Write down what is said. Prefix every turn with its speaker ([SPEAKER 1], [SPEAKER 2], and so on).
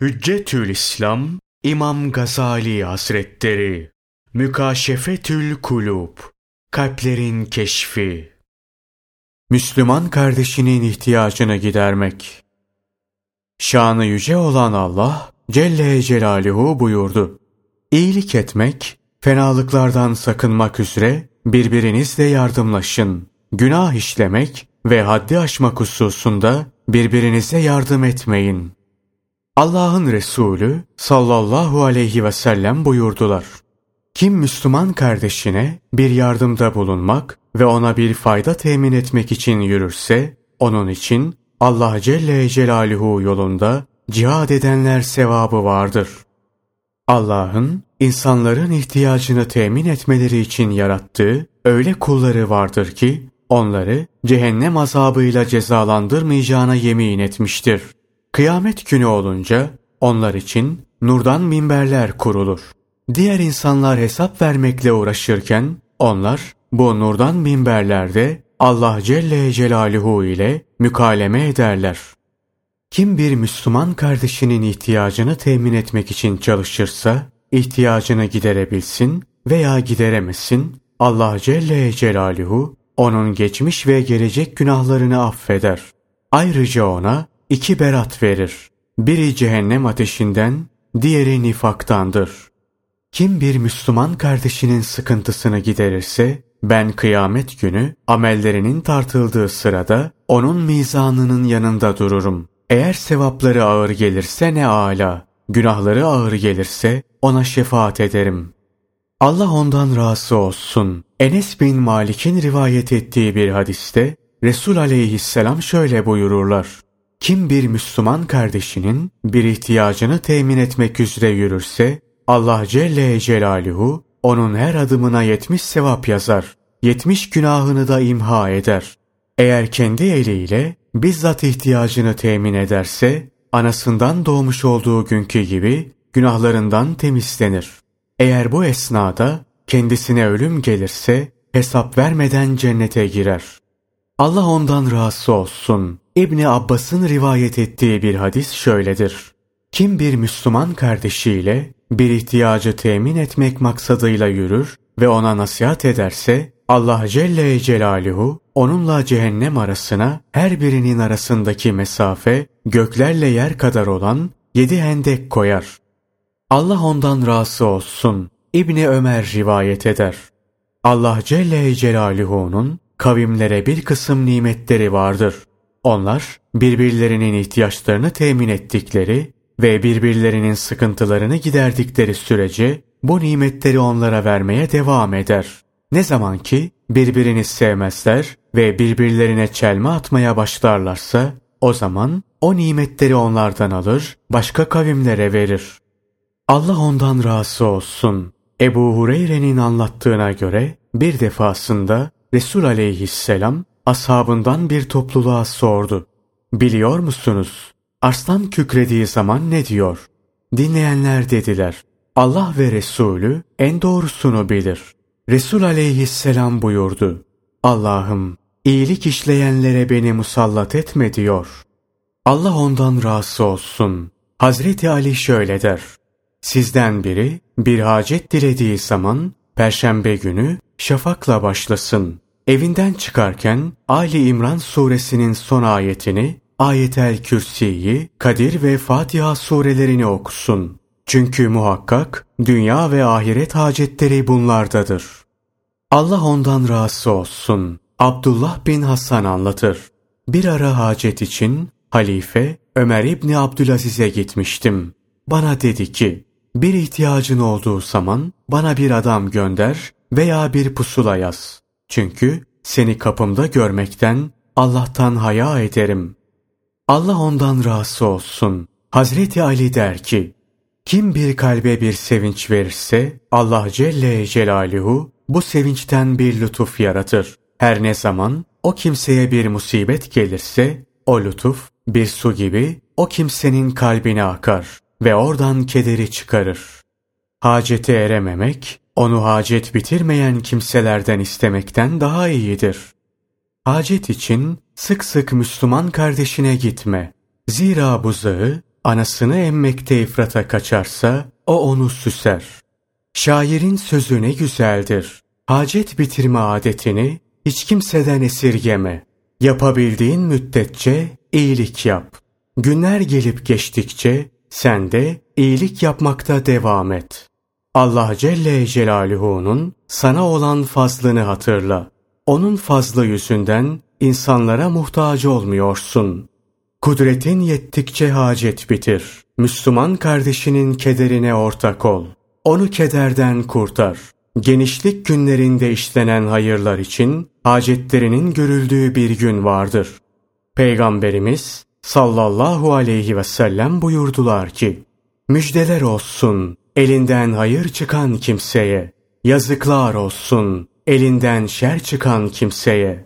[SPEAKER 1] Hüccetül İslam İmam Gazali Hazretleri Mükaşefetül Kulub Kalplerin Keşfi Müslüman kardeşinin ihtiyacını gidermek Şanı yüce olan Allah Celle Celaluhu buyurdu. İyilik etmek, fenalıklardan sakınmak üzere birbirinizle yardımlaşın. Günah işlemek ve haddi aşmak hususunda birbirinize yardım etmeyin. Allah'ın Resulü sallallahu aleyhi ve sellem buyurdular. Kim Müslüman kardeşine bir yardımda bulunmak ve ona bir fayda temin etmek için yürürse, onun için Allah Celle Celaluhu yolunda cihad edenler sevabı vardır. Allah'ın insanların ihtiyacını temin etmeleri için yarattığı öyle kulları vardır ki, onları cehennem azabıyla cezalandırmayacağına yemin etmiştir. Kıyamet günü olunca onlar için nurdan minberler kurulur. Diğer insanlar hesap vermekle uğraşırken onlar bu nurdan minberlerde Allah Celle Celaluhu ile mükaleme ederler. Kim bir Müslüman kardeşinin ihtiyacını temin etmek için çalışırsa, ihtiyacını giderebilsin veya gideremesin, Allah Celle Celaluhu onun geçmiş ve gelecek günahlarını affeder. Ayrıca ona iki berat verir. Biri cehennem ateşinden, diğeri nifaktandır. Kim bir Müslüman kardeşinin sıkıntısını giderirse, ben kıyamet günü amellerinin tartıldığı sırada onun mizanının yanında dururum. Eğer sevapları ağır gelirse ne âlâ, günahları ağır gelirse ona şefaat ederim. Allah ondan razı olsun. Enes bin Malik'in rivayet ettiği bir hadiste Resul aleyhisselam şöyle buyururlar. Kim bir Müslüman kardeşinin bir ihtiyacını temin etmek üzere yürürse Allah Celle Celaluhu onun her adımına yetmiş sevap yazar. Yetmiş günahını da imha eder. Eğer kendi eliyle bizzat ihtiyacını temin ederse anasından doğmuş olduğu günkü gibi günahlarından temizlenir. Eğer bu esnada kendisine ölüm gelirse hesap vermeden cennete girer. Allah ondan razı olsun. İbni Abbas'ın rivayet ettiği bir hadis şöyledir. Kim bir Müslüman kardeşiyle bir ihtiyacı temin etmek maksadıyla yürür ve ona nasihat ederse Allah Celle Celaluhu onunla cehennem arasına her birinin arasındaki mesafe göklerle yer kadar olan yedi hendek koyar. Allah ondan razı olsun. İbni Ömer rivayet eder. Allah Celle Celaluhu'nun kavimlere bir kısım nimetleri vardır. Onlar birbirlerinin ihtiyaçlarını temin ettikleri ve birbirlerinin sıkıntılarını giderdikleri sürece bu nimetleri onlara vermeye devam eder. Ne zaman ki birbirini sevmezler ve birbirlerine çelme atmaya başlarlarsa o zaman o nimetleri onlardan alır, başka kavimlere verir. Allah ondan razı olsun. Ebu Hureyre'nin anlattığına göre bir defasında Resul aleyhisselam ashabından bir topluluğa sordu. Biliyor musunuz? Arslan kükrediği zaman ne diyor? Dinleyenler dediler. Allah ve Resulü en doğrusunu bilir. Resul aleyhisselam buyurdu. Allah'ım iyilik işleyenlere beni musallat etme diyor. Allah ondan razı olsun. Hazreti Ali şöyle der. Sizden biri bir hacet dilediği zaman perşembe günü şafakla başlasın. Evinden çıkarken Ali İmran suresinin son ayetini, Ayetel Kürsi'yi, Kadir ve Fatiha surelerini okusun. Çünkü muhakkak dünya ve ahiret hacetleri bunlardadır. Allah ondan razı olsun. Abdullah bin Hasan anlatır. Bir ara hacet için halife Ömer İbni Abdülaziz'e gitmiştim. Bana dedi ki, bir ihtiyacın olduğu zaman bana bir adam gönder veya bir pusula yaz. Çünkü seni kapımda görmekten Allah'tan haya ederim. Allah ondan razı olsun. Hazreti Ali der ki, kim bir kalbe bir sevinç verirse Allah Celle Celaluhu bu sevinçten bir lütuf yaratır. Her ne zaman o kimseye bir musibet gelirse o lütuf bir su gibi o kimsenin kalbine akar ve oradan kederi çıkarır. Hacete erememek, onu hacet bitirmeyen kimselerden istemekten daha iyidir. Hacet için sık sık Müslüman kardeşine gitme. Zira buzağı anasını emmekte ifrata kaçarsa o onu süser. Şairin sözü ne güzeldir. Hacet bitirme adetini hiç kimseden esirgeme. Yapabildiğin müddetçe iyilik yap. Günler gelip geçtikçe sen de iyilik yapmakta devam et. Allah Celle Celaluhu'nun sana olan fazlını hatırla. Onun fazlı yüzünden insanlara muhtaç olmuyorsun. Kudretin yettikçe hacet bitir. Müslüman kardeşinin kederine ortak ol. Onu kederden kurtar. Genişlik günlerinde işlenen hayırlar için hacetlerinin görüldüğü bir gün vardır. Peygamberimiz sallallahu aleyhi ve sellem buyurdular ki, Müjdeler olsun elinden hayır çıkan kimseye, yazıklar olsun elinden şer çıkan kimseye.